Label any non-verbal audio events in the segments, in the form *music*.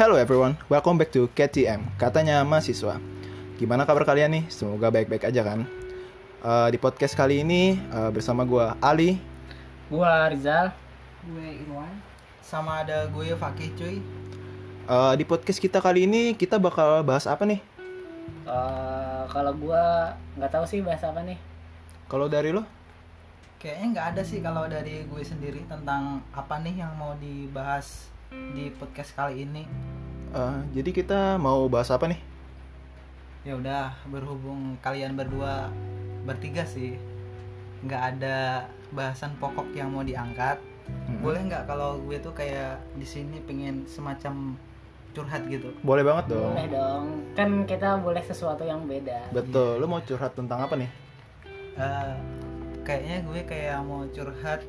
Hello everyone, welcome back to KTM, katanya mahasiswa. Gimana kabar kalian nih? Semoga baik-baik aja kan? Eh, di podcast kali ini eh, bersama gua Ali. Gua Rizal. gue Irwan sama ada gue Fakih cuy Eh, di podcast kita kali ini kita bakal bahas apa nih? Eh, kalau gua nggak tahu sih bahasa apa nih. Kalau dari lo? kayaknya nggak ada sih kalau dari gue sendiri tentang apa nih yang mau dibahas di podcast kali ini Eh, jadi kita mau bahas apa nih? ya udah berhubung kalian berdua bertiga sih nggak ada bahasan pokok yang mau diangkat Mm-mm. boleh nggak kalau gue tuh kayak di sini pengen semacam curhat gitu Boleh banget dong. Boleh dong. Kan kita boleh sesuatu yang beda. Betul. Lo mau curhat tentang apa nih? Eh, kayaknya gue kayak mau curhat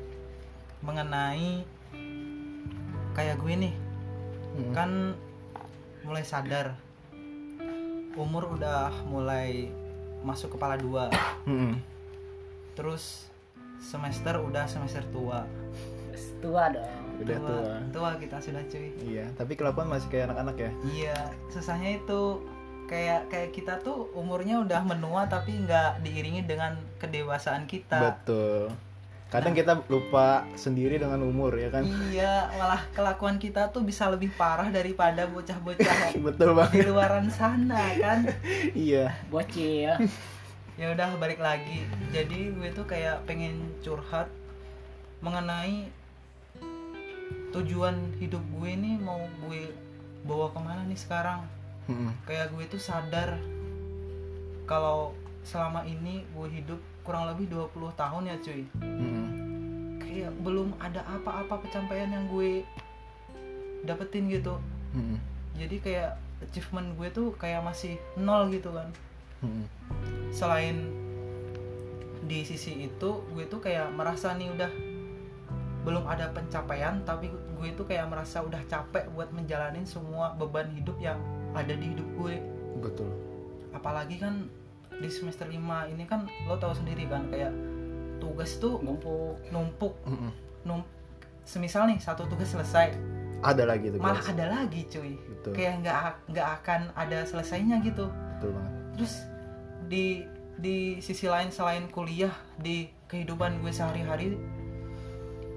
mengenai kayak gue nih Mm-mm. kan mulai sadar umur udah mulai masuk kepala dua Mm-mm. terus semester udah semester tua Tua dong. Udah tua. tua kita sudah cuy Iya, tapi kelakuan masih kayak anak-anak ya. iya susahnya itu kayak kayak kita tuh umurnya udah menua tapi nggak diiringi dengan kedewasaan kita Betul. Kadang kita lupa sendiri dengan umur ya kan? iya malah kelakuan kita tuh bisa lebih parah daripada bocah-bocah *laughs* Betul di banget. luaran sana kan iya. Bocil. *laughs* ya udah balik lagi jadi gue tuh kayak pengen curhat mengenai tujuan hidup gue ini mau gue bawa ke mana nih sekarang Mm-mm. kayak gue tuh sadar kalau selama ini gue hidup kurang lebih 20 tahun ya cuy Mm-mm. kayak belum ada apa-apa pencapaian yang gue dapetin gitu Mm-mm. jadi kayak achievement gue tuh kayak masih nol gitu kan Mm-mm. selain di sisi itu gue tuh kayak merasa nih udah belum ada pencapaian tapi gue tuh kayak merasa udah capek buat menjalanin semua beban hidup yang ada di hidup gue Betul. apalagi kan di semester 5 ini kan lo tahu sendiri kan kayak tugas tuh Ngumpuk. numpuk Mm-mm. num semisal nih satu tugas selesai Ada lagi tuh malah ada lagi cuy Betul. kayak nggak nggak akan ada selesainya gitu Betul banget. terus di di sisi lain selain kuliah di kehidupan gue sehari-hari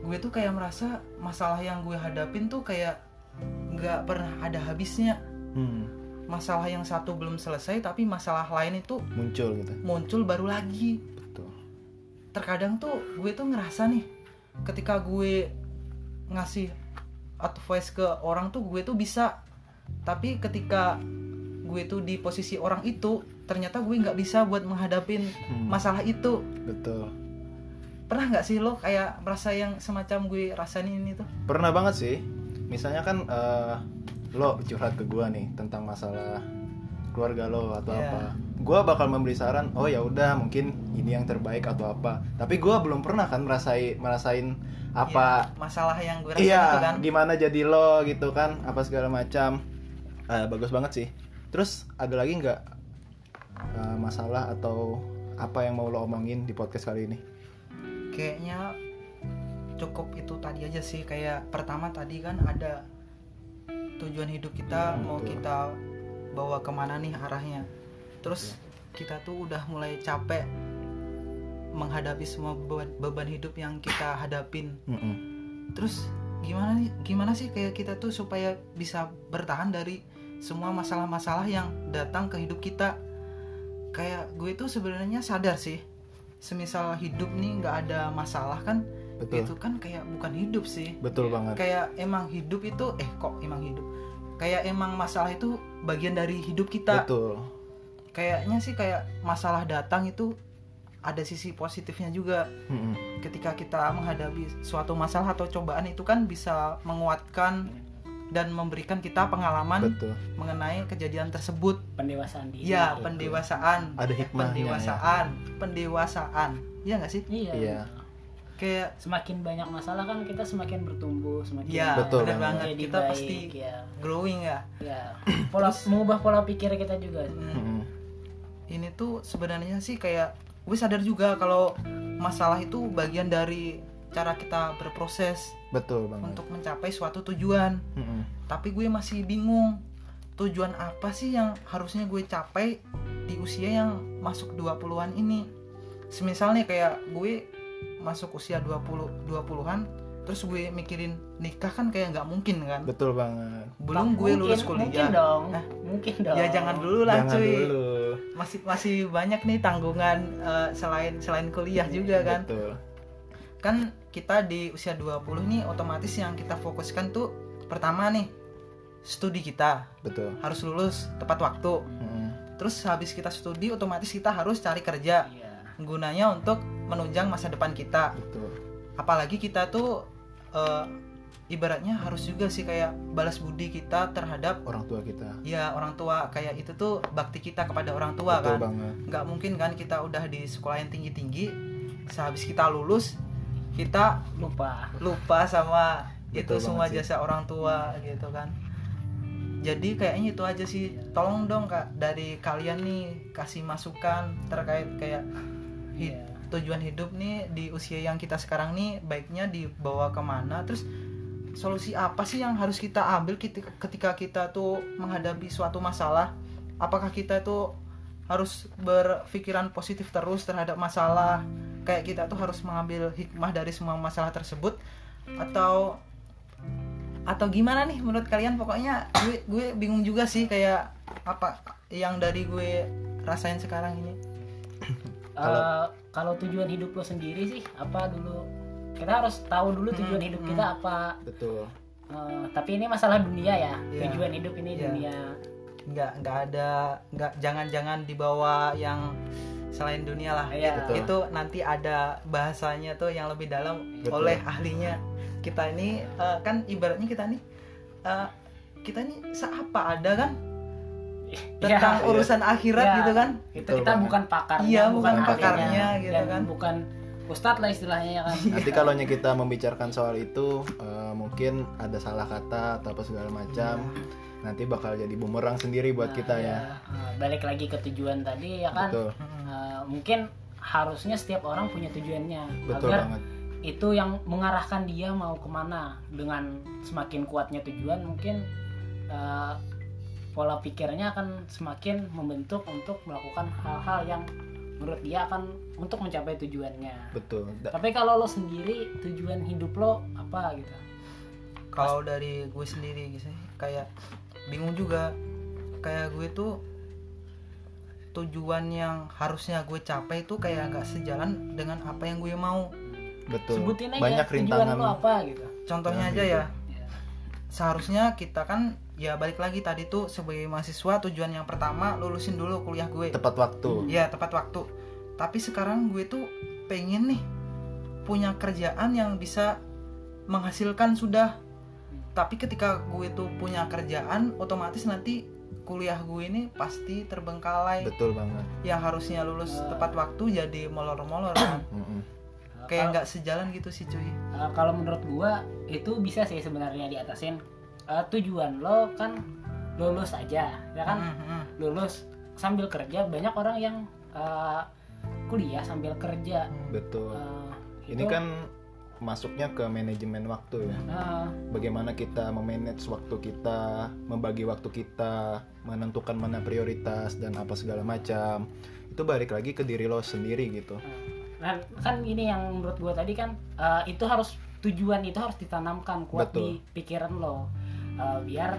gue tuh kayak merasa masalah yang gue hadapin tuh kayak nggak pernah ada habisnya Hmm. Masalah yang satu belum selesai tapi masalah lain itu Muncul gitu. muncul baru lagi Betul. terkadang tuh gue tuh ngerasa nih ketika gue ngasih advice ke orang tuh gue tuh bisa tapi ketika gue tuh di posisi orang itu ternyata gue nggak bisa buat menghadapin Hmm. masalah itu Betul. pernah nggak sih lo kayak merasa yang semacam gue rasain ini tuh Pernah banget sih. Misalnya kan eh, lo curhat ke gua nih tentang masalah keluarga lo atau Iya. apa. Gua bakal memberi saran, oh ya udah mungkin ini yang terbaik atau apa. Tapi gua belum pernah kan merasai merasain apa Iya, masalah yang gue rasain iya itu kan gimana jadi lo gitu kan apa segala macam Eh, bagus banget sih terus ada lagi nggak eh, masalah atau apa yang mau lo omongin di podcast kali ini kayaknya cukup itu tadi aja sih kayak pertama tadi kan ada tujuan hidup kita Hmm, mau kita bawa ke mana nih arahnya. Terus kita tuh udah mulai capek menghadapi semua beban, beban hidup yang kita hadapin. Mm-mm. terus gimana nih gimana sih kayak kita tuh supaya bisa bertahan dari semua masalah-masalah yang datang ke hidup kita? Kayak gue tuh sebenarnya sadar sih semisal hidup nih nggak ada masalah kan betul. Itu kan kayak bukan hidup sih. Betul banget. Kayak emang hidup itu eh kok emang hidup? Kayak emang masalah itu bagian dari hidup kita. Betul. Kayaknya sih kayak masalah datang itu ada sisi positifnya juga. Mm-mm. ketika kita menghadapi suatu masalah atau cobaan itu kan bisa menguatkan dan memberikan kita pengalaman betul. mengenai kejadian tersebut. Pendewasaan diri. ya pendewasaan. Ada hikmahnya ya. pendewasaan. Pendewasaan. Iya nggak sih? Iya. iya kayak Semakin banyak masalah kan kita semakin bertumbuh, semakin ya Betul benar banget. jadi kita baik, pasti ya. growing ya Ya. Pola mengubah pola pikir kita juga. Hmm. Mm-mm. ini tuh sebenarnya sih kayak gue sadar juga kalau masalah itu bagian dari cara kita berproses betul banget untuk mencapai suatu tujuan Mm-mm. tapi gue masih bingung tujuan apa sih yang harusnya gue capai di usia yang masuk 20-an ini semisalnya kayak gue masuk usia 20 20-an terus gue mikirin nikah kan kayak nggak mungkin kan? Betul banget. Belum gue Mungkin- lulus mungkin kuliah dong Hah? mungkin dong. Ya jangan dulu lah jangan cuy. dulu. Masih masih banyak nih tanggungan eh, selain selain kuliah juga kan. Betul. Kan kita di usia 20 nih otomatis yang kita fokuskan tuh pertama nih studi kita. Betul. Harus lulus tepat waktu. Mm-mm. terus habis kita studi otomatis kita harus cari kerja. Iya. Gunanya untuk menunjang masa depan kita. Betul. Apalagi kita tuh eh, ibaratnya harus juga sih kayak balas budi kita terhadap orang tua kita. Ya orang tua. Kayak itu tuh bakti kita kepada orang tua betul kan? banget. Nggak mungkin kan kita udah di sekolah yang tinggi tinggi sehabis kita lulus kita lupa. lupa sama Betul itu semua sih. jasa orang tua gitu kan. Jadi kayaknya itu aja sih. Tolong dong kak dari kalian nih kasih masukan terkait kayak hi- Iya. tujuan hidup nih di usia yang kita sekarang nih baiknya dibawa ke mana? Terus solusi apa sih yang harus kita ambil ketika, ketika kita tuh menghadapi suatu masalah? Apakah kita tuh harus berpikiran positif terus terhadap masalah? Kayak kita tuh harus mengambil hikmah dari semua masalah tersebut? Atau atau gimana nih menurut kalian? Pokoknya gue gue bingung juga sih kayak apa yang dari gue rasain sekarang ini Kalau- Eh, kalau tujuan hidup lo sendiri sih apa dulu kita harus tahu dulu tujuan Hmm, hidup hmm. kita apa betul Eh, tapi ini masalah dunia ya Iya. tujuan hidup ini Iya. dunia nggak nggak ada nggak jangan-jangan dibawa yang selain dunia lah Iya. Betul. itu nanti ada bahasanya tuh yang lebih dalam Betul. oleh ahlinya kita ini eh, kan ibaratnya kita nih eh, kita ini seapa ada kan tentang Ya, urusan akhirat Iya. gitu kan? kita banget. bukan pakarnya Iya, bukan ahlinya, pakarnya gitu dan kan. bukan ustadz lah istilahnya ya kan? Nanti kalau kita membicarakan soal itu eh, mungkin ada salah kata atau apa segala macam nanti bakal jadi bumerang sendiri buat Nah, kita ya. Eh, balik lagi ke tujuan tadi ya kan? Betul. Eh, mungkin harusnya setiap orang punya tujuannya betul agar banget. itu yang mengarahkan dia mau ke mana. Dengan semakin kuatnya tujuan mungkin eh, pola pikirnya akan semakin membentuk untuk melakukan hal-hal yang menurut dia akan untuk mencapai tujuannya. Betul. Da- tapi kalau lo sendiri tujuan hidup lo apa gitu? Kalau dari gue sendiri gitu sih, kayak bingung juga. Kayak gue tuh tujuan yang harusnya gue capai itu kayak nggak sejalan dengan apa yang gue mau. Betul. Sebutin aja banyak tujuan rintangan. lo apa gitu. Contohnya Nah, aja gitu. ya. Ya. Seharusnya kita kan ya balik lagi tadi tuh sebagai mahasiswa tujuan yang pertama lulusin dulu kuliah gue. Tepat waktu. Ya tepat waktu. Tapi sekarang gue tuh pengen nih punya kerjaan yang bisa menghasilkan sudah. Tapi ketika gue tuh punya kerjaan otomatis nanti kuliah gue ini pasti terbengkalai. Betul banget. Yang harusnya lulus tepat waktu jadi molor-molor kan. Kayak nggak sejalan gitu sih cuy. Uh, kalau menurut gua itu bisa sih sebenarnya diatasin. Uh, tujuan lo kan lulus aja ya kan? Mm, mm. lulus sambil kerja banyak orang yang uh, kuliah sambil kerja. Betul. Uh, ini itu, kan masuknya ke manajemen waktu ya. Uh, bagaimana kita memanage waktu kita membagi waktu kita menentukan mana prioritas dan apa segala macam. Itu balik lagi ke diri lo sendiri gitu nah, kan ini yang menurut gua tadi kan uh, itu harus tujuan itu harus ditanamkan kuat Betul. di pikiran lo. Uh, biar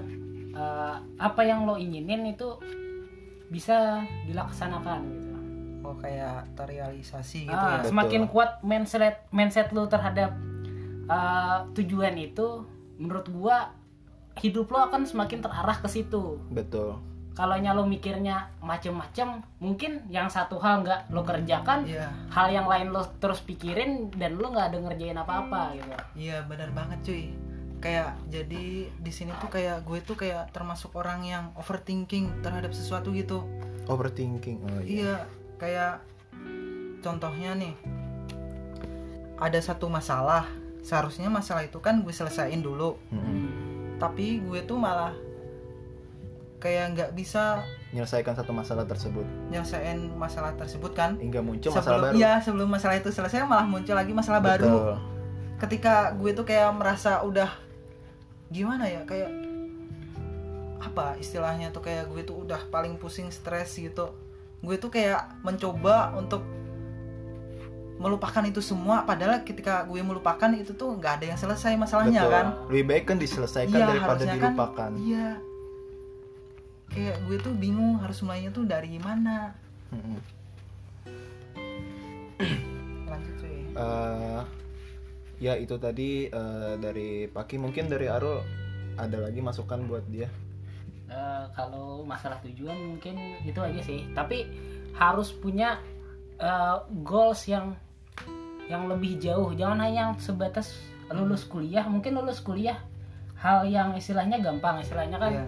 uh, apa yang lo inginin itu bisa dilaksanakan gitu. Oh kayak terrealisasi gitu Ah, ya? Betul. semakin kuat mindset mindset lu terhadap uh, tujuan itu menurut gua hidup lo akan semakin terarah ke situ. Betul kalau lo mikirnya macem-macem mungkin yang satu hal nggak lo kerjakan iya hal yang lain lo terus pikirin dan lo nggak ada ngerjain apa-apa gitu Iya benar banget cuy. Kayak jadi di sini tuh kayak gue tuh kayak termasuk orang yang overthinking terhadap sesuatu gitu. overthinking oh iya Iya, kayak contohnya nih. Ada satu masalah. Seharusnya masalah itu kan gue selesaiin dulu. Mm-mm. Tapi gue tuh malah kayak nggak bisa menyelesaikan satu masalah tersebut nyelesain masalah tersebut kan. hingga muncul sebelum masalah baru iya sebelum masalah itu selesai malah muncul lagi masalah baru. betul ketika gue tuh kayak merasa udah gimana ya kayak apa istilahnya tuh kayak gue tuh udah paling pusing stres gitu gue tuh kayak mencoba untuk melupakan itu semua padahal ketika gue melupakan itu tuh nggak ada yang selesai masalahnya Betul. kan Lebih baik kan diselesaikan Iya, daripada kan- dilupakan. iya kayak gue tuh bingung harus mulainya tuh dari mana. *clears throat* Lanjut cuy. Eh, ya itu tadi eh, dari Paki. Mungkin dari Arul ada lagi masukan buat dia. Eh, kalau masalah tujuan mungkin itu aja sih. Tapi harus punya eh, goals yang yang lebih jauh. Jangan hanya yang sebatas lulus kuliah. Mungkin lulus kuliah hal yang istilahnya gampang. Istilahnya kan Iya.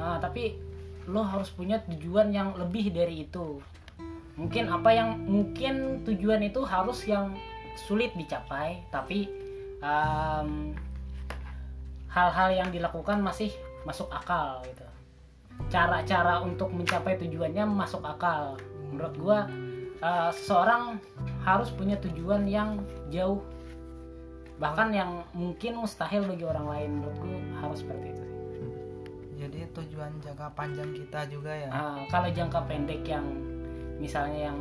Nah, tapi lo harus punya tujuan yang lebih dari itu. Mungkin apa yang mungkin tujuan itu harus yang sulit dicapai tapi em, hal-hal yang dilakukan masih masuk akal gitu. Cara-cara untuk mencapai tujuannya masuk akal. Menurut gua eh, seseorang harus punya tujuan yang jauh. Bahkan yang mungkin mustahil bagi orang lain. Menurut gua harus seperti itu sih jadi tujuan jangka panjang kita juga ya. Ah, kalau jangka pendek yang misalnya yang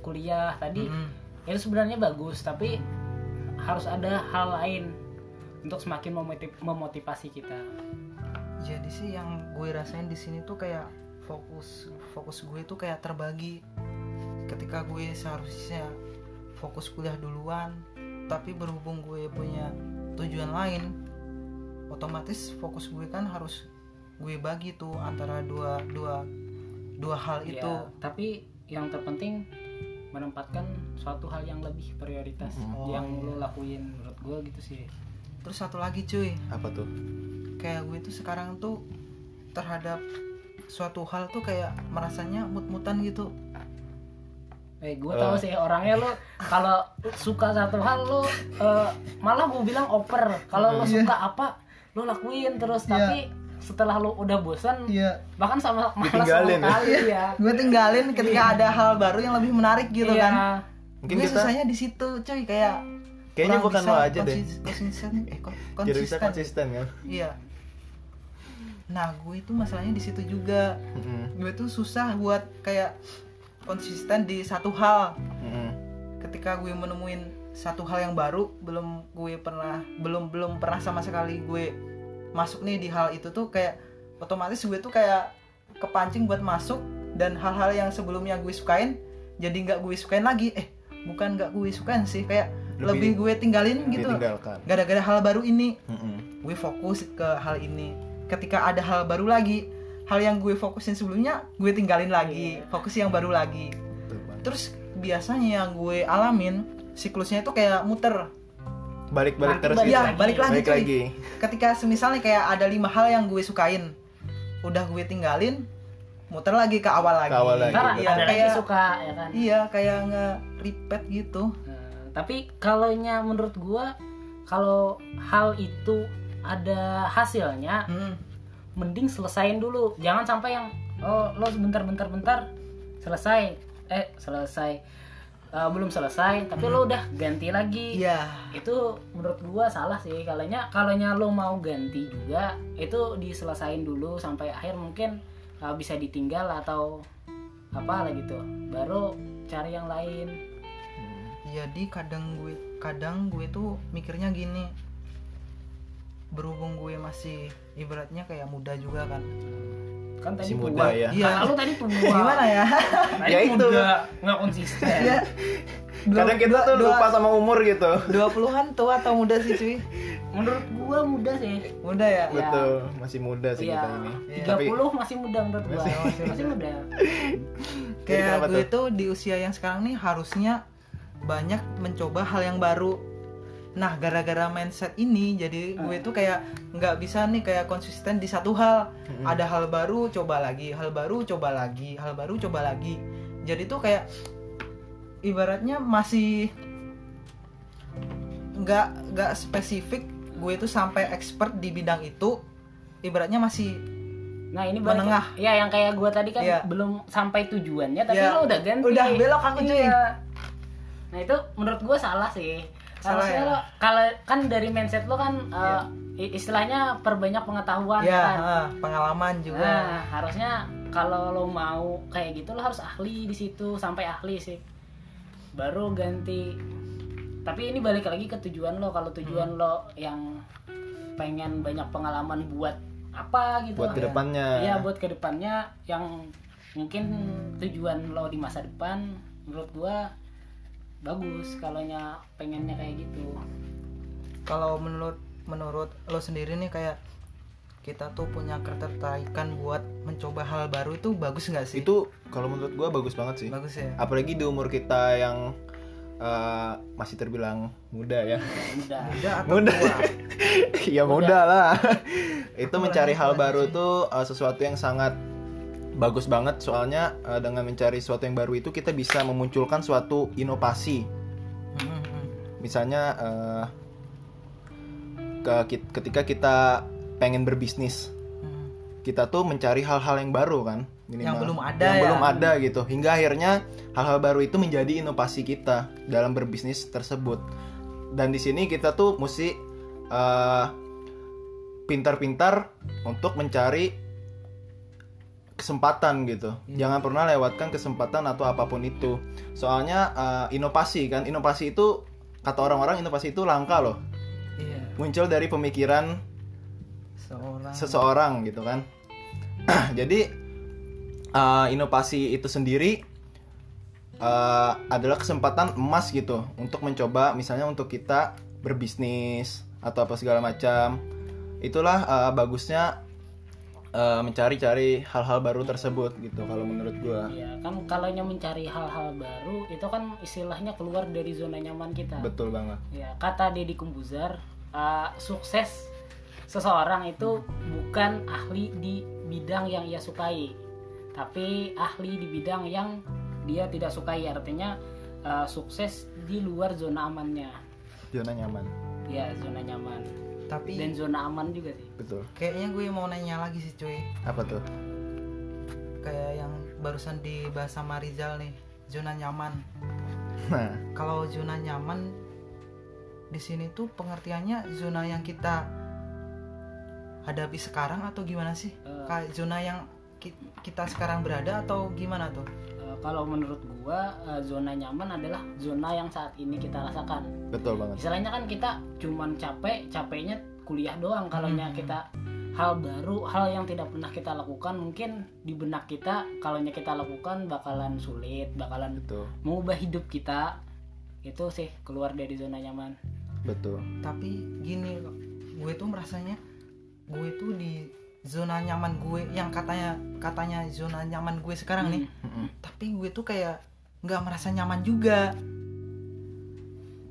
kuliah tadi Mm-mm. itu sebenarnya bagus tapi harus ada hal lain untuk semakin memotiv- memotivasi kita. Jadi sih yang gue rasain di sini tuh kayak fokus fokus gue tuh kayak terbagi. Ketika gue seharusnya fokus kuliah duluan tapi berhubung gue punya tujuan lain otomatis fokus gue kan harus gue bagi tuh antara dua dua dua hal Ya, itu. tapi yang terpenting menempatkan suatu hal yang lebih prioritas Oh, yang iya. lo lakuin menurut gue gitu sih. Terus satu lagi cuy. Apa tuh? kayak gue tuh sekarang tuh terhadap suatu hal tuh kayak merasanya mut-mutan gitu. Eh gue Eh. tahu sih orangnya lo kalau suka satu hal lo eh, malah gue bilang oper. Kalau lo suka apa lo lakuin terus. Iya. tapi setelah lo udah bosan iya bahkan sama malah Ditinggalin sama ya? kali ya gue tinggalin ketika ada hal baru yang lebih menarik gitu Iya. kan Mungkin gue kita susahnya di situ cuy kayak kayaknya bukan bisa lo aja deh. konsis- konsisten eh kon- Jadi bisa konsisten konsisten kan? iya nah gue itu masalahnya di situ juga Mm-mm. gue tuh susah buat kayak konsisten di satu hal Mm-mm. ketika gue menemuin satu hal yang baru belum gue pernah belum belum pernah sama sekali gue masuk nih di hal itu tuh kayak otomatis gue tuh kayak kepancing buat masuk dan hal-hal yang sebelumnya gue sukain jadi nggak gue sukain lagi. Eh bukan nggak gue sukain sih kayak lebih, Lebih gue tinggalin gitu gara-gara hal baru ini. Mm-mm. gue fokus ke hal ini. Ketika ada hal baru lagi hal yang gue fokusin sebelumnya gue tinggalin lagi. Fokus yang baru lagi. Terus biasanya yang gue alamin siklusnya itu kayak muter Balik-balik terus balik lagi. balik lagi Balik cuy. lagi. ketika semisalnya kayak ada lima hal yang gue sukain udah gue tinggalin muter lagi ke awal lagi, Ke awal lagi. ntar iya ada lagi kayak suka ya kan iya kayak nge repeat gitu Nah, tapi kalau menurut gua kalau hal itu ada hasilnya Hmm, mending selesain dulu jangan sampai yang oh lo sebentar bentar bentar selesai eh selesai Eh, belum selesai tapi lo udah ganti lagi. Iya. Itu menurut gua salah sih kalanya kalanya lo mau ganti juga itu diselesain dulu sampai akhir mungkin uh, bisa ditinggal atau apa lah gitu. Baru cari yang lain. Jadi kadang gue kadang gue tuh mikirnya gini berhubung gue masih ibaratnya kayak muda juga kan kan tadi Si muda ya. Iya. Kata lu tadi tua *laughs* gimana ya tadi Ya itu. muda nggak konsisten ya Kadang kita tuh lupa sama umur gitu. dua puluhan tua atau muda sih cuy menurut gua muda sih muda ya Iya. Betul, masih muda sih Iya, kita ini. Iya. 30 masih muda menurut gua. Masih- Masih, muda. *laughs* Jadi kayak gue tuh? tuh di usia yang sekarang nih harusnya banyak mencoba hal yang baru nah gara-gara mindset ini jadi gue tuh kayak nggak bisa nih kayak konsisten di satu hal ada hal baru coba lagi hal baru coba lagi hal baru coba lagi jadi tuh kayak ibaratnya masih nggak nggak spesifik gue tuh sampai expert di bidang itu ibaratnya masih Nah, ini balik Menengah. Ya, yang kayak gua tadi kan Iya. belum sampai tujuannya tapi Iya. lo udah ganti. Udah belok aku, cuy. Iya. Nah, itu menurut gua salah sih. Salah ya lo kalau kan dari mindset lo kan Iya. eh, i- istilahnya perbanyak pengetahuan ya kan. ah, pengalaman juga Nah, harusnya kalau lo mau kayak gitu lo harus ahli di situ sampai ahli sih. Baru ganti. Tapi ini balik lagi ke tujuan lo. Kalau tujuan Hmm. lo yang pengen banyak pengalaman buat apa gitu. buat ke depannya Iya, buat ke depannya yang mungkin tujuan lo di masa depan menurut gua bagus kalau pengennya kayak gitu. kalau menurut menurut lo sendiri nih kayak kita tuh punya ketertarikan buat mencoba hal baru itu bagus nggak sih? Itu kalau menurut gua bagus banget sih. Bagus ya? Apalagi di umur kita yang eh, masih terbilang muda ya. Muda. *laughs* Atau Muda. tua? *laughs* Ya muda lah. Itu Aku mencari hal baru sih. tuh uh, sesuatu yang sangat bagus banget soalnya uh, dengan mencari sesuatu yang baru itu kita bisa memunculkan suatu inovasi Hmm, hmm. misalnya uh, ke- ketika kita pengen berbisnis Hmm. kita tuh mencari hal-hal yang baru kan Yang belum ada yang ya. belum ada gitu hingga akhirnya hal-hal baru itu menjadi inovasi kita dalam berbisnis tersebut dan di sini kita tuh mesti eh, pintar-pintar untuk mencari kesempatan gitu. Iya. jangan pernah lewatkan kesempatan atau apa pun itu. Soalnya eh, inovasi kan inovasi itu kata orang-orang inovasi itu langka loh. Iya. Muncul dari pemikiran seorang. seseorang gitu kan. *clears throat* Jadi uh, inovasi itu sendiri uh, adalah kesempatan emas gitu untuk mencoba misalnya untuk kita berbisnis atau apa segala macam. Itulah uh, bagusnya uh, mencari-cari hal-hal baru tersebut gitu kalau menurut gua Ya kan kalau mencari hal-hal baru itu kan istilahnya keluar dari zona nyaman kita. betul banget Ya kata Deddy Kumbuzar uh, sukses seseorang itu bukan ahli di bidang yang ia sukai, tapi ahli di bidang yang dia tidak sukai. Artinya uh, sukses di luar zona amannya. zona nyaman Ya zona nyaman tapi dan zona aman juga sih. betul. Kayaknya gue mau nanya lagi sih cuy. Apa tuh? Kayak yang barusan dibahas sama Rizal nih zona nyaman. Nah. Kalau zona nyaman di sini tuh pengertiannya zona yang kita hadapi sekarang atau gimana sih? Kayak zona yang ki- kita sekarang berada atau gimana tuh? Uh, kalau menurut gua uh, zona nyaman adalah zona yang saat ini kita rasakan. betul banget. Istilahnya kan kita cuman capek capeknya kuliah doang. Kalau Hmm. kita hal baru hal yang tidak pernah kita lakukan mungkin di benak kita kalau kita lakukan bakalan sulit bakalan betul. mengubah hidup kita. Itu sih keluar dari zona nyaman. Betul. Tapi gini gue tuh merasanya gue tuh di zona nyaman gue yang katanya katanya zona nyaman gue sekarang nih. Mm-mm. tapi gue tuh kayak nggak merasa nyaman juga.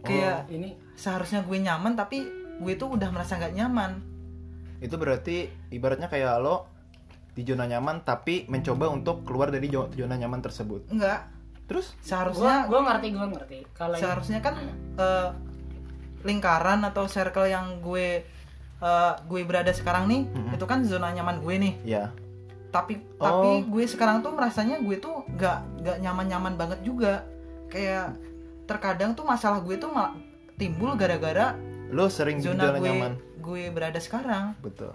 Kayak Oh, ini seharusnya gue nyaman tapi gue tuh udah merasa nggak nyaman. Itu berarti ibaratnya kayak lo di zona nyaman tapi mencoba untuk keluar dari zona nyaman tersebut. Enggak terus? Seharusnya gua ngerti gua ngerti. Kalau seharusnya kan eh, lingkaran atau circle yang gue eh, gue berada sekarang nih Mm-mm. itu kan zona nyaman gue nih. Ya tapi Oh. tapi gue sekarang tuh merasanya gue tuh nggak nggak nyaman nyaman banget juga. Kayak terkadang tuh masalah gue tuh malah timbul gara-gara lo sering di zona zona gue nyaman. gue berada sekarang. Betul.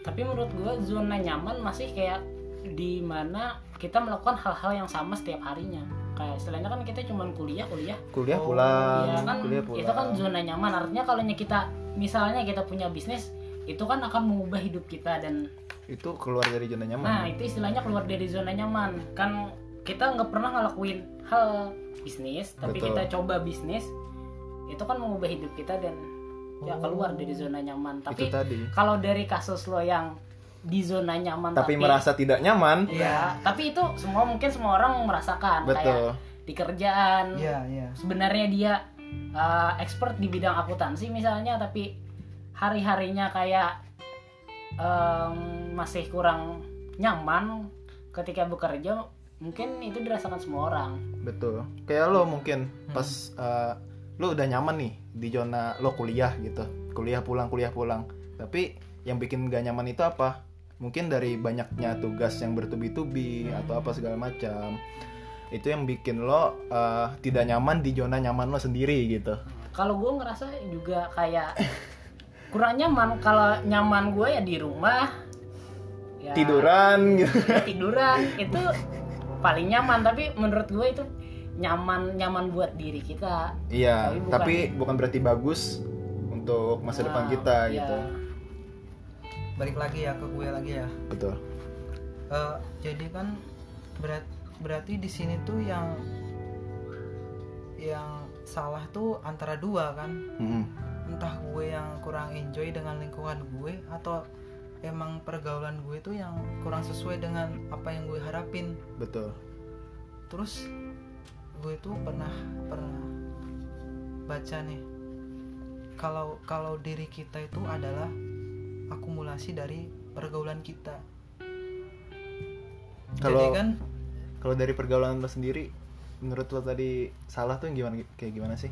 Tapi menurut gua zona nyaman masih kayak di mana kita melakukan hal-hal yang sama setiap harinya kayak istilahnya kan kita cuman kuliah kuliah. Kuliah Oh, pulang. Iya kan kuliah pulang itu kan zona nyaman. Artinya kalau kita misalnya kita punya bisnis itu kan akan mengubah hidup kita dan itu keluar dari zona nyaman. Nah itu istilahnya keluar dari zona nyaman. Kan kita nggak pernah ngelakuin hal bisnis tapi Betul. kita coba bisnis itu kan mengubah hidup kita dan ya Oh. keluar dari zona nyaman. Tapi tadi. kalau dari kasus lo yang di zona nyaman tapi merasa tidak nyaman. Ya tapi itu semua mungkin semua orang merasakan kayak betul. di kerjaan. Iya iya. Sebenarnya dia uh, expert di bidang akuntansi misalnya tapi hari harinya kayak em, masih kurang nyaman ketika bekerja mungkin itu dirasakan semua orang. Betul. Kayak lo mungkin Hmm. pas uh, lo udah nyaman nih di zona lo kuliah gitu. Kuliah pulang kuliah pulang. Tapi yang bikin gak nyaman itu apa mungkin dari banyaknya tugas yang bertubi-tubi Hmm. atau apa segala macam itu yang bikin lo uh, tidak nyaman di zona nyaman lo sendiri gitu. Kalau gue ngerasa juga kayak kurang nyaman. Kalau nyaman gue ya di rumah ya, tiduran gitu. ya tiduran. Itu paling nyaman tapi menurut gue itu nyaman nyaman buat diri kita. Iya Tapi bukan- tapi bukan berarti bagus untuk masa depan Nah, kita ya. gitu balik lagi ya ke gue lagi ya. Betul. Eh, jadi kan berat berarti di sini tuh yang yang salah tuh antara dua kan? Mm-mm. entah gue yang kurang enjoy dengan lingkungan gue atau emang pergaulan gue tuh yang kurang sesuai dengan apa yang gue harapin. Betul. Terus gue tuh pernah pernah baca nih kalau kalau diri kita itu adalah akumulasi dari pergaulan kita. Kalau jadi kan kalau dari pergaulan lo sendiri menurut lo tadi salah tuh yang gimana kayak gimana sih?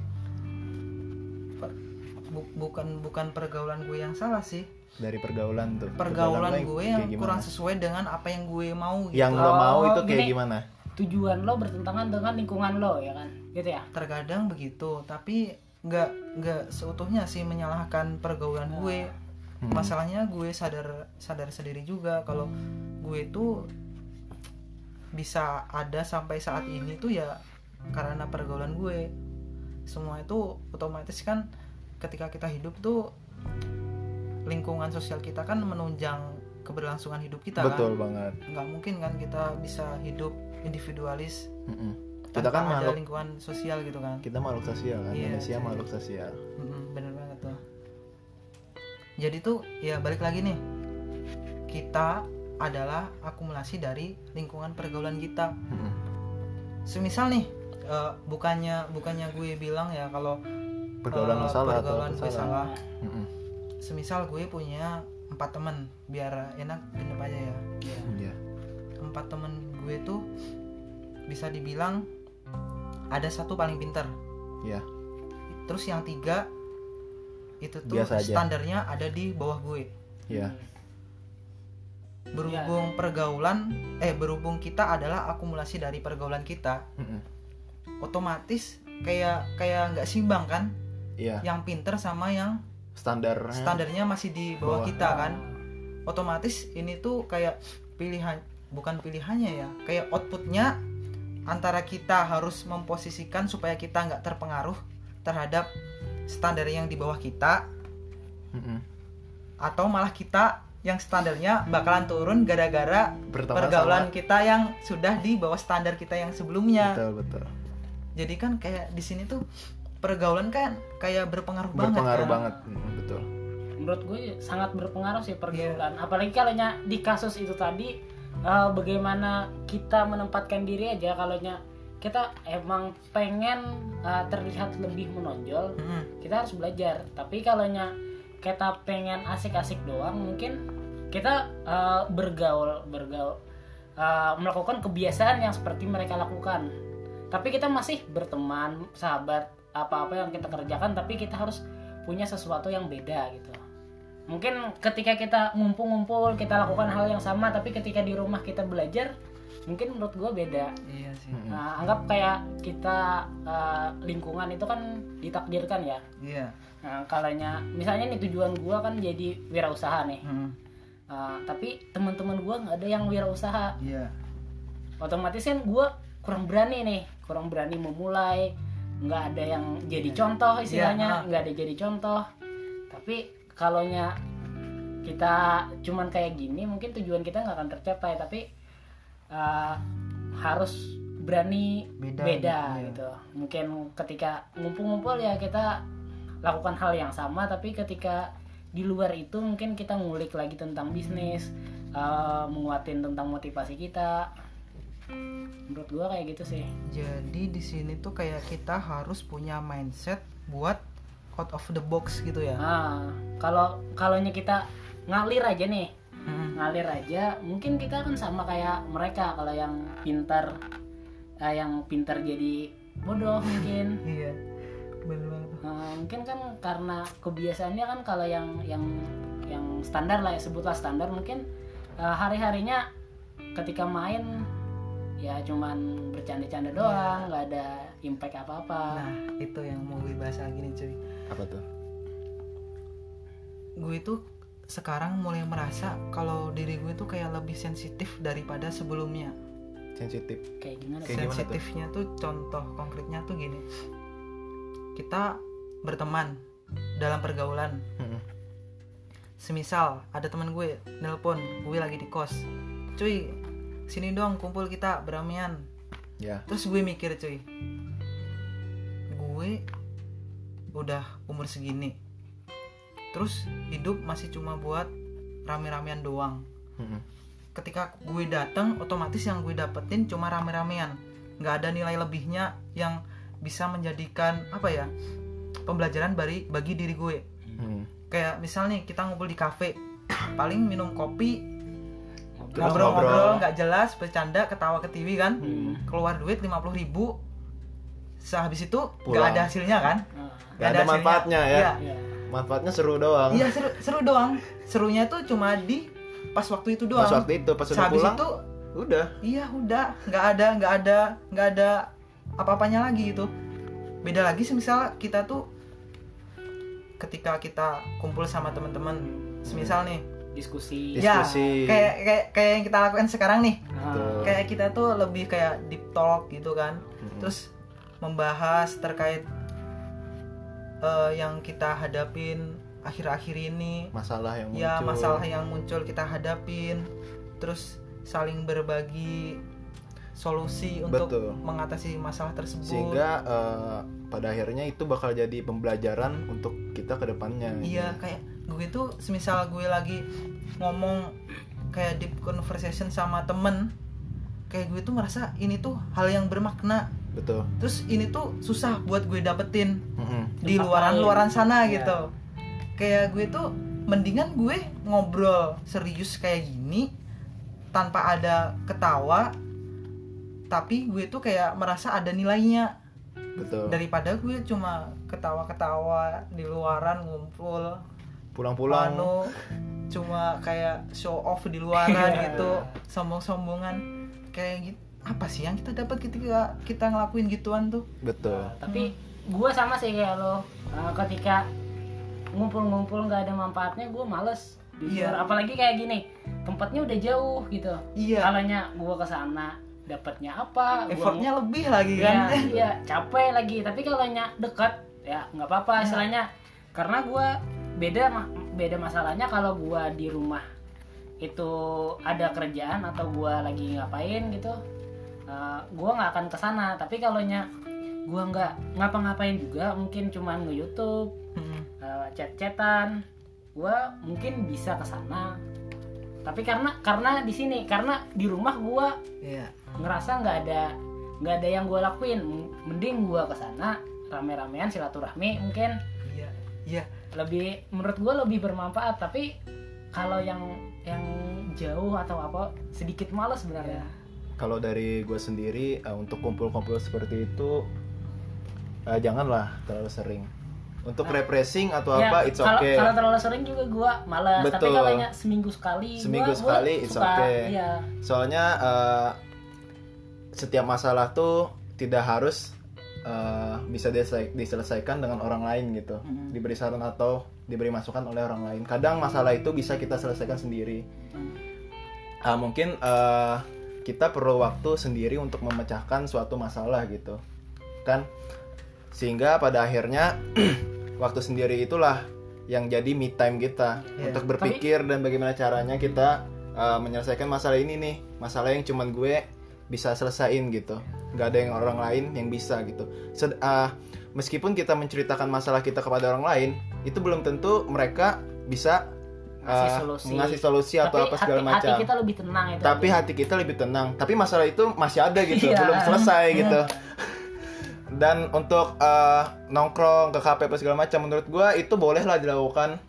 Bukan bukan pergaulan gue yang salah sih. Dari pergaulan tuh. Pergaulan lo gue yang gimana? kurang sesuai dengan apa yang gue mau gitu. yang lo mau Oh, itu kayak gini. gimana? tujuan lo bertentangan dengan lingkungan lo ya kan? Gitu ya? Terkadang begitu tapi nggak nggak seutuhnya sih menyalahkan pergaulan gue Hmm. masalahnya gue sadar sadar sendiri juga kalau gue itu bisa ada sampai saat ini tuh ya karena pergaulan gue. Semua itu otomatis kan ketika kita hidup tuh lingkungan sosial kita kan menunjang keberlangsungan hidup kita betul kan banget. Nggak mungkin kan kita bisa hidup individualis Mm-mm. kita tanpa kan ada makhluk lingkungan sosial gitu kan. Kita makhluk sosial kan Iya, manusia jadi- makhluk sosial. Bener. banget tuh jadi tuh ya balik lagi nih. Kita adalah akumulasi dari lingkungan pergaulan kita. Semisal nih eh, bukannya bukannya gue bilang ya kalau pergaulan eh, salah atau pergaulan apa gue salah. semisal gue punya empat teman biar enak genep aja ya. Iya. empat temen gue tuh bisa dibilang ada satu paling pinter Iya. terus yang tiga itu tuh Biasa aja. standarnya ada di bawah gue Iya. berhubung pergaulan eh berhubung kita adalah akumulasi dari pergaulan kita otomatis kayak kayak nggak simbang kan Iya. yang pinter sama yang Standar. standarnya masih di bawah, Bawah. kita kan otomatis ini tuh kayak pilihan bukan pilihannya ya kayak outputnya antara kita harus memposisikan supaya kita nggak terpengaruh terhadap standar yang di bawah kita Mm-mm. atau malah kita yang standarnya bakalan turun gara-gara pergaulan sama- kita yang sudah di bawah standar kita yang sebelumnya. Betul betul. Jadi kan kayak di sini tuh pergaulan kan kayak berpengaruh, Berpengaruh banget. banget. Mm, betul. menurut gue sangat berpengaruh sih pergaulan Iya. apalagi kalau di kasus itu tadi eh, bagaimana kita menempatkan diri aja kalau kita emang pengen eh, terlihat lebih menonjol Mm-mm. kita harus belajar. Tapi kalau kita pengen asik-asik doang mungkin kita eh, bergaul bergaul eh, melakukan kebiasaan yang seperti mereka lakukan. Tapi kita masih berteman sahabat apa-apa yang kita kerjakan tapi kita harus punya sesuatu yang beda gitu. Mungkin ketika kita ngumpul-ngumpul kita lakukan hal yang sama tapi ketika di rumah kita belajar mungkin menurut gue beda Iya sih. Nah, anggap kayak kita eh, lingkungan itu kan ditakdirkan ya Iya. Nah, kalanya misalnya nih tujuan gua kan jadi wirausaha nih. Mm. Uh, tapi teman-teman gua nggak ada yang wirausaha. Iya. Otomatis kan gua kurang berani nih, kurang berani memulai. nggak ada yang jadi contoh istilahnya, Iya, nggak ada jadi contoh. Tapi kalaunya kita cuman kayak gini, mungkin tujuan kita nggak akan tercapai. Tapi uh, harus berani Beda, beda, iya. gitu. Mungkin ketika ngumpul-ngumpul ya kita lakukan hal yang sama, tapi ketika di luar itu mungkin kita ngulik lagi tentang bisnis, uh, menguatin tentang motivasi kita. Menurut gua kayak gitu sih. Jadi di sini tuh kayak kita harus punya mindset buat out of the box gitu ya. Nah, kalau kalaunya kita ngalir aja nih, Mm. ngalir aja, mungkin kita kan sama kayak mereka kalau yang pintar, eh, yang pintar jadi bodoh mungkin. *laughs* Iya. Banget. Nah, mungkin kan karena kebiasaannya kan kalau yang yang yang standar lah ya sebutlah standar mungkin eh, hari-harinya ketika main ya cuman bercanda-canda doang nggak ada impact apa-apa nah itu yang mau gue bahas lagi nih cuy apa tuh gue itu sekarang mulai merasa kalau diri gue tuh kayak lebih sensitif daripada sebelumnya. Sensitif. Kayak gimana Kayak gimana tuh? sensitifnya tuh contoh konkretnya tuh gini. Kita berteman dalam pergaulan. Mm-mm. semisal ada teman gue nelpon gue lagi di kos. Cuy sini dong kumpul kita beramian ya. Terus gue mikir cuy gue udah umur segini terus hidup masih cuma buat rame-ramean doang Mm-mm. ketika gue datang otomatis yang gue dapetin cuma rame-ramean nggak ada nilai lebihnya yang bisa menjadikan apa ya pembelajaran bagi bagi diri gue Mm. kayak misal nih kita ngumpul di kafe paling minum kopi ngobrol-ngobrol ngobrol. nggak jelas bercanda ketawa ke TV kan Hmm. keluar duit 50.000 ribu sehabis itu nggak ada hasilnya kan Nah, Nggak ada manfaatnya ya. iya ya. Manfaatnya seru doang. Iya seru, seru doang. Serunya tuh cuma di pas waktu itu doang. Pas waktu itu pas udah sehabis pulang itu udah. Iya udah. Nggak ada nggak ada nggak ada apa-apanya lagi itu. Beda lagi semisal kita tuh ketika kita kumpul sama teman-teman semisal nih. Diskusi. Dis- ya Diskusi. kayak kayak kayak yang kita lakukan sekarang nih. Kayak kita tuh lebih kayak deep talk gitu kan. Mm-mm. terus membahas terkait eh, yang kita hadapin akhir-akhir ini. Masalah yang muncul. ya masalah yang muncul kita hadapin. Terus saling berbagi solusi untuk Betul. mengatasi masalah tersebut. Sehingga eh, pada akhirnya itu bakal jadi pembelajaran untuk kita ke depannya. Iya kayak gue tuh semisal gue lagi ngomong kayak deep conversation sama temen kayak gue tuh merasa ini tuh hal yang bermakna betul terus ini tuh susah buat gue dapetin Mm-mm. di Tempat luaran-luaran lain. sana Iya. gitu kayak gue tuh mendingan gue ngobrol serius kayak gini tanpa ada ketawa tapi gue tuh kayak merasa ada nilainya betul daripada gue cuma ketawa-ketawa di luaran ngumpul pulang-pulang anu cuma kayak show off di *laughs* luaran Iya. gitu sombong-sombongan kayak gitu apa sih yang kita dapat ketika kita ngelakuin gituan tuh? Betul. Nah, tapi gue sama sih kayak lo. Uh, ketika ngumpul-ngumpul nggak ada manfaatnya gue males. Jujur Iya. apalagi kayak gini tempatnya udah jauh gitu. Iya. Kalanya gue ke sana dapatnya apa? Gua- effortnya lebih lagi Iya, kan? *laughs* iya capek lagi. Tapi kalau dekat ya nggak apa-apa. Ya. istilahnya karena gua beda beda masalahnya kalau gua di rumah itu ada kerjaan atau gua lagi ngapain gitu uh, gua nggak akan ke sana tapi kalau nya gua nggak ngapa-ngapain juga mungkin cuma nge YouTube Mm. uh, chat-chatan gua mungkin bisa ke sana tapi karena karena di sini karena di rumah gua iya. ngerasa nggak ada nggak ada yang gue lakuin. Mending gue ke sana rame-ramean silaturahmi mungkin. Iya iya. Lebih menurut gue lebih bermanfaat. Tapi kalau yang yang jauh atau apa sedikit males sebenarnya kalau dari gue sendiri eh, untuk kumpul-kumpul seperti itu eh, janganlah terlalu sering untuk refreshing atau Ya, apa it's kalau okay kalau terlalu sering juga gue tapi Betul. kalau nya seminggu sekali Seminggu gua- gua sekali, it's suka, okay. iya. soalnya eh, setiap masalah tuh tidak harus eh, bisa disel- diselesaikan dengan orang lain gitu Mm. diberi saran atau diberi masukan oleh orang lain kadang masalah itu bisa kita selesaikan sendiri. Ah, mungkin eh, kita perlu waktu sendiri untuk memecahkan suatu masalah gitu kan? Sehingga pada akhirnya *clears throat* waktu sendiri itulah yang jadi me time kita Iya. untuk berpikir dan bagaimana caranya kita eh, menyelesaikan masalah ini nih. Masalah yang cuman gue bisa selesain gitu. Nggak ada yang orang lain yang bisa gitu. Sed- ah, meskipun kita menceritakan masalah kita kepada orang lain itu belum tentu mereka bisa Ngasih ah, solusi. ngasih solusi atau tapi apa segala hati, macam. hati kita lebih tenang itu. Tapi hati kita lebih tenang. Tapi masalah itu masih ada gitu Iya. belum selesai gitu. Dan untuk eh, nongkrong ke kafe apa segala macam menurut gua itu boleh lah dilakukan.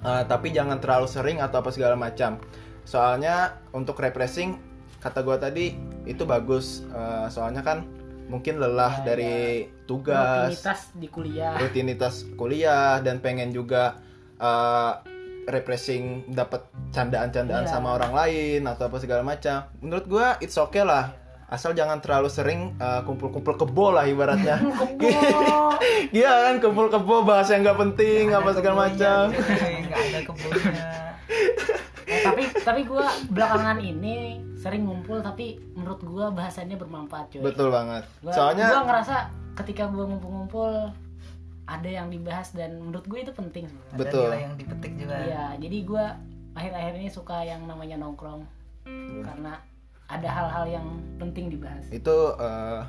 Eh, tapi jangan terlalu sering atau apa segala macam. Soalnya untuk refreshing kata gua tadi itu bagus. Eh, soalnya kan mungkin lelah Ya, dari tugas. Rutinitas di kuliah. Rutinitas kuliah dan pengen juga uh, refreshing dapat candaan-candaan Iya. sama orang lain atau apa segala macam. Menurut gua it's okay lah. Asal jangan terlalu sering uh, kumpul-kumpul kebo lah ibaratnya. *laughs* Iya kan kumpul kebo bahasa yang nggak penting Nggak apa segala macam. nggak ada *laughs* Eh, tapi tapi gue belakangan ini sering ngumpul tapi menurut gue bahasannya bermanfaat cuy. Betul banget. Gua, soalnya gua ngerasa ketika gue ngumpul-ngumpul ada yang dibahas dan menurut gue itu penting sebenarnya. ada Betul. nilai yang dipetik juga Iya, jadi gue akhir-akhir ini suka yang namanya nongkrong karena ada hal-hal yang penting dibahas. itu eh,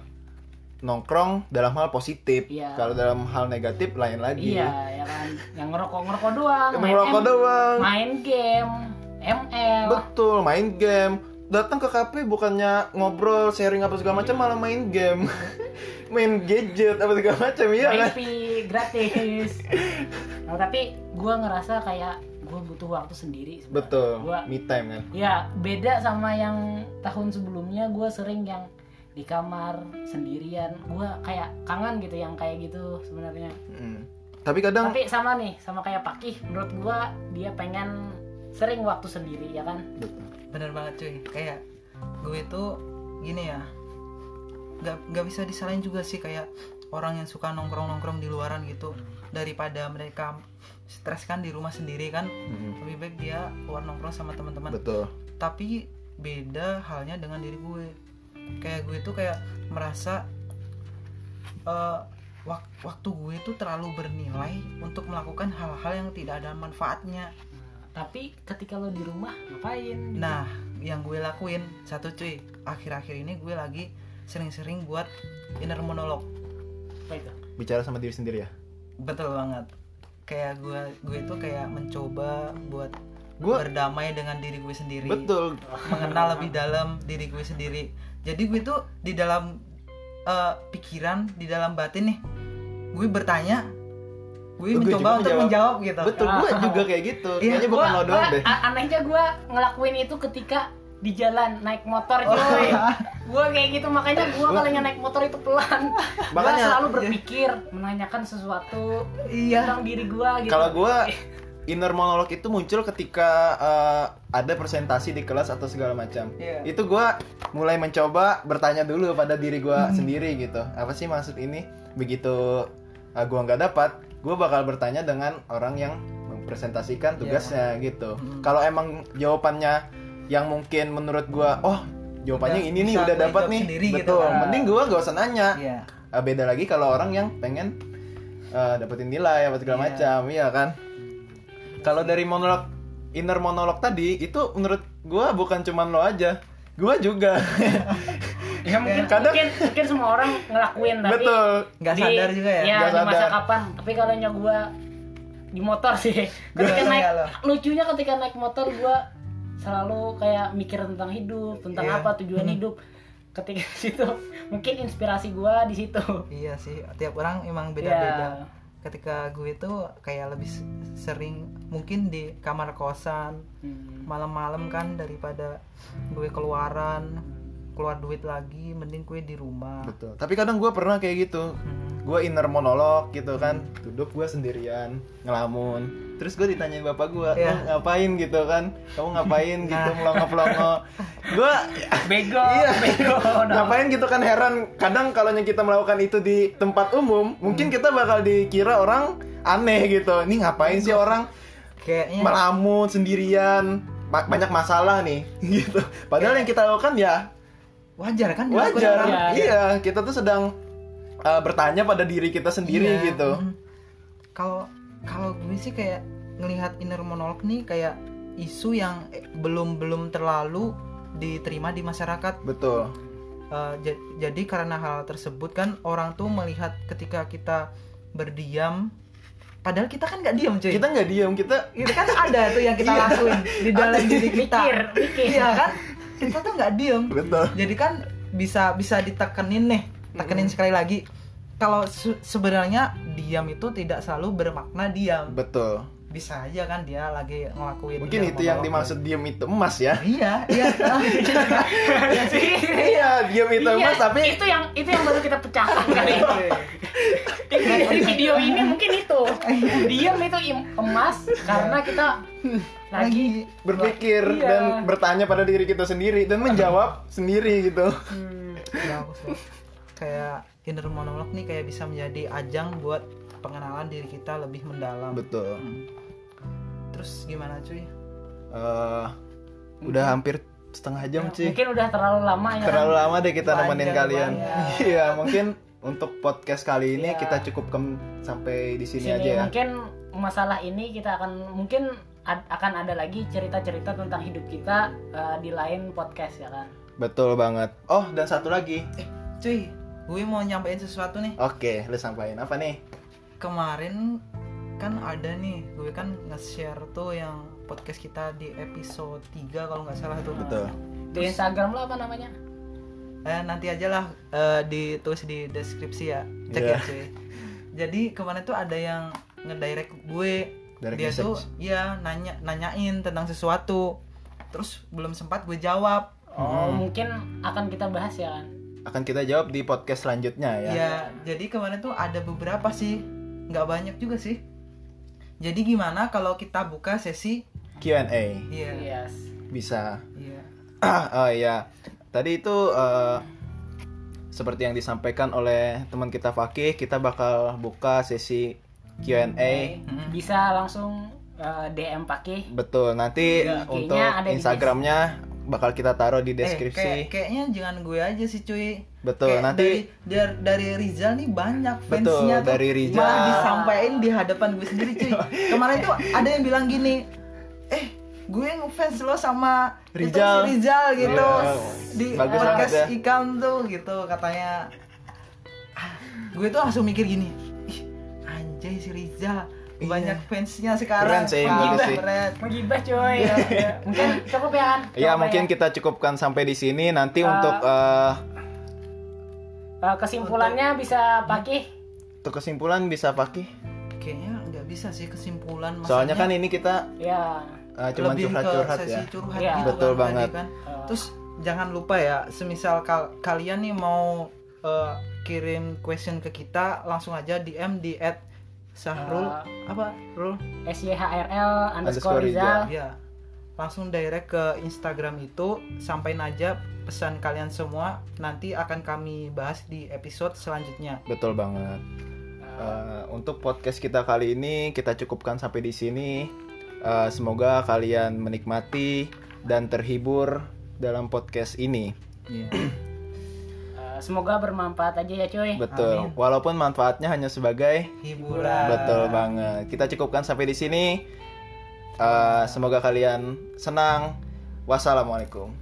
nongkrong dalam hal positif Iya. kalau dalam hal negatif lain lagi Iya, ya kan. Yang ngerokok-ngerokok doang, main Ngerokok M- doang. main game, ML. betul main game datang ke kafe bukannya ngobrol sharing apa segala macam malah main game *laughs* main gadget apa segala macam iya main kan gratis. Nah, tapi gue ngerasa kayak gue butuh waktu sendiri. sebenarnya. betul Gua- me time kan Ya beda sama yang tahun sebelumnya gue sering yang di kamar sendirian gue kayak kangen gitu yang kayak gitu sebenarnya Mm. tapi kadang tapi sama nih sama kayak Pakih menurut gue dia pengen sering waktu sendiri ya kan Betul. bener banget cuy kayak gue itu gini ya nggak nggak bisa disalahin juga sih kayak orang yang suka nongkrong nongkrong di luaran gitu. Daripada mereka stres kan di rumah sendiri kan Mm. lebih baik dia keluar nongkrong sama teman-teman. Betul. Tapi beda halnya dengan diri gue. Kayak gue tuh kayak merasa eh, wak- waktu gue tuh terlalu bernilai untuk melakukan hal-hal yang tidak ada manfaatnya. Tapi ketika lo di rumah ngapain? Nah, yang gue lakuin satu cuy, akhir-akhir ini gue lagi sering-sering buat inner monolog. apa itu bicara sama diri sendiri ya Betul banget. Kayak gue gue itu kayak mencoba buat Gua- berdamai dengan diri gue sendiri. betul Mengenal lebih dalam diri gue sendiri. Jadi gue tuh di dalam eh, pikiran, di dalam batin nih, gue bertanya, gue gue mencoba untuk menjawab. menjawab gitu. betul gue juga kayak gitu Iya, kayaknya bukan lo doang deh anehnya gue ngelakuin itu ketika di jalan naik motor cuy gue kayak gitu makanya gue kalau naik motor itu pelan gue selalu berpikir menanyakan sesuatu Iya. tentang diri gue gitu Kalau gua *laughs* inner monolog itu muncul ketika eh, ada presentasi di kelas atau segala macam. Iya. Itu gua mulai mencoba bertanya dulu pada diri gua sendiri gitu. Apa sih maksud ini? Begitu eh, gua nggak dapat, gua bakal bertanya dengan orang yang mempresentasikan tugasnya gitu. Hmm. Kalau emang jawabannya yang mungkin menurut gua, oh jawabannya Udah ini nih udah gue dapat nih. sendiri gitu Betul. kan. Mending gua gak usah nanya. Iya. Eh, beda lagi kalau orang yang pengen eh, dapetin nilai apa segala Iya. macam iya kan kalau dari monolog inner monolog tadi itu menurut gua bukan cuman lo aja gua juga *laughs* ya mungkin Kadang- mungkin mungkin semua orang ngelakuin tapi betul Nggak di- sadar juga ya? ya Nggak di masa sadar. kapan tapi kalau nya gue di motor sih ketika naik ya lucunya ketika naik motor gue selalu kayak mikir tentang hidup tentang Iya. apa tujuan Hmm. hidup ketika di situ mungkin inspirasi gue di situ Iya sih, tiap orang emang beda-beda. Ketika gue tuh kayak lebih sering mungkin di kamar kosan Hmm. malam-malam kan daripada gue keluaran keluar duit lagi, mending gue di rumah. betul tapi kadang gua pernah kayak gitu Hmm. Gua inner monolog gitu kan. Duduk gua sendirian ngelamun. Terus gue ditanyain bapak gua Iya. "Lo ngapain? gitu kan. Kamu ngapain? gitu Nah. melongo gua bego Iya. bego. *laughs* Ngapain gitu kan heran. Kadang kalau yang kita melakukan itu di tempat umum mungkin kita bakal dikira orang aneh gitu. Ini ngapain sih orang? Kayaknya. Melamun sendirian ba- banyak masalah nih *laughs* gitu. Padahal yang kita lakukan ya wajar kan wajar. orang. Iya, iya kita tuh sedang uh, bertanya pada diri kita sendiri Iya, gitu. mm. Kalau kalau gue sih kayak ngelihat inner monolog nih kayak isu yang eh, belum belum terlalu diterima di masyarakat. Betul. Uh, ja- jadi karena hal tersebut kan orang tuh melihat ketika kita berdiam padahal kita kan nggak diam cuy. Kita nggak diem kita itu kan ada tuh yang kita Iya. lakuin di dalam diri kita. mikir. Mikir iya kan? Kita tuh nggak diem betul. Jadi kan bisa bisa ditekenin nih tekenin sekali lagi. Kalau se- sebenarnya diam itu tidak selalu bermakna diam. Betul. Bisa aja kan dia lagi ngelakuin mungkin itu yang dimaksud diem itu emas ya. Iya iya. Iya iya diem itu Iya, emas tapi itu yang itu yang baru kita pecahkan. Kali ini dari video ini mungkin itu. Diam itu emas karena kita lagi berpikir Iya. dan bertanya pada diri kita sendiri dan menjawab sendiri gitu. Hmm, bagus. Kayak inner monolog nih kayak bisa menjadi ajang buat pengenalan diri kita lebih mendalam. Betul. Hmm. terus gimana cuy? Eh, udah hampir setengah jam sih mungkin udah terlalu lama ya. Terlalu lama deh kita Panjang nemenin kalian. *laughs* iya mungkin untuk podcast kali ini Iya. kita cukupkan sampai di sini Sini aja ya. mungkin masalah ini kita akan mungkin ad- akan ada lagi cerita-cerita tentang hidup kita eh, di lain podcast ya kan betul banget. Oh dan satu lagi. Cuy gue mau nyampein sesuatu nih. Oke lu sampaikan apa nih? Kemarin kan ada nih gue kan nge-share tuh yang podcast kita di episode 3 kalau nggak salah tuh. Betul. Di Instagram lo apa namanya? Eh nanti aja lah eh, ditulis di deskripsi ya. Cek ya Iya. cuy. Jadi kemarin tuh ada yang ngedirect gue. Direct dia message. tuh ya nanya nanyain tentang sesuatu. Terus belum sempat gue jawab. Oh Hmm. mungkin akan kita bahas ya kan akan kita jawab di podcast selanjutnya ya. Ya jadi kemarin tuh ada beberapa sih. Nggak banyak juga sih. Jadi gimana kalau kita buka sesi Q&A iya. Yes. Bisa. Iya. *clears throat* Oh iya. Tadi itu eh, seperti yang disampaikan oleh teman kita Fakih kita bakal buka sesi Q&A Mm-mm. bisa langsung eh, DM Paki betul. Nanti Iya, untuk Instagramnya bakal kita taruh di Eh, deskripsi kayak- kayaknya jangan gue aja sih cuy betul Kayak nanti dari, dari Rizal nih banyak Betul, fansnya tuh dari Rizal. malah disampaikan di hadapan gue sendiri cuy *laughs* kemarin tuh ada yang bilang gini eh gue ngefans lo sama itu Rizal. si Rizal gitu Iya. di Bagus podcast ya. ikan tuh gitu katanya Ah, gue tuh langsung mikir gini ih anjay si Rizal Iya. Banyak fansnya sekarang. Keren sih, bagus sih. menggibah coy mungkin cukup ya kan? Ya Cukup mungkin ya. kita cukupkan sampai di sini. Nanti Eh, untuk eh, Eh, kesimpulannya bisa Paki untuk kesimpulan bisa Fakih? Kayaknya nggak bisa sih kesimpulan soalnya kan ini kita ya eh, cuma lebih curhat-curhat ya. curhat Iya. gitu Betul kan banget. kan. eh, Terus jangan lupa ya, semisal kal- kalian nih mau eh, kirim question ke kita, langsung aja DM di @sahrul Eh. apa Rul? SYHRL Underscore underscore Rizal Ya. Langsung direct ke Instagram itu, sampaikan aja pesan kalian semua, nanti akan kami bahas di episode selanjutnya. betul banget Eh, untuk podcast kita kali ini kita cukupkan sampai di sini. Eh, semoga kalian menikmati dan terhibur dalam podcast ini. Iya. *clears throat* Semoga bermanfaat aja ya cuy Betul. Amin. Walaupun manfaatnya hanya sebagai Hiburan. betul banget. Kita cukupkan sampai di sini. Eh, semoga kalian senang. Wassalamualaikum.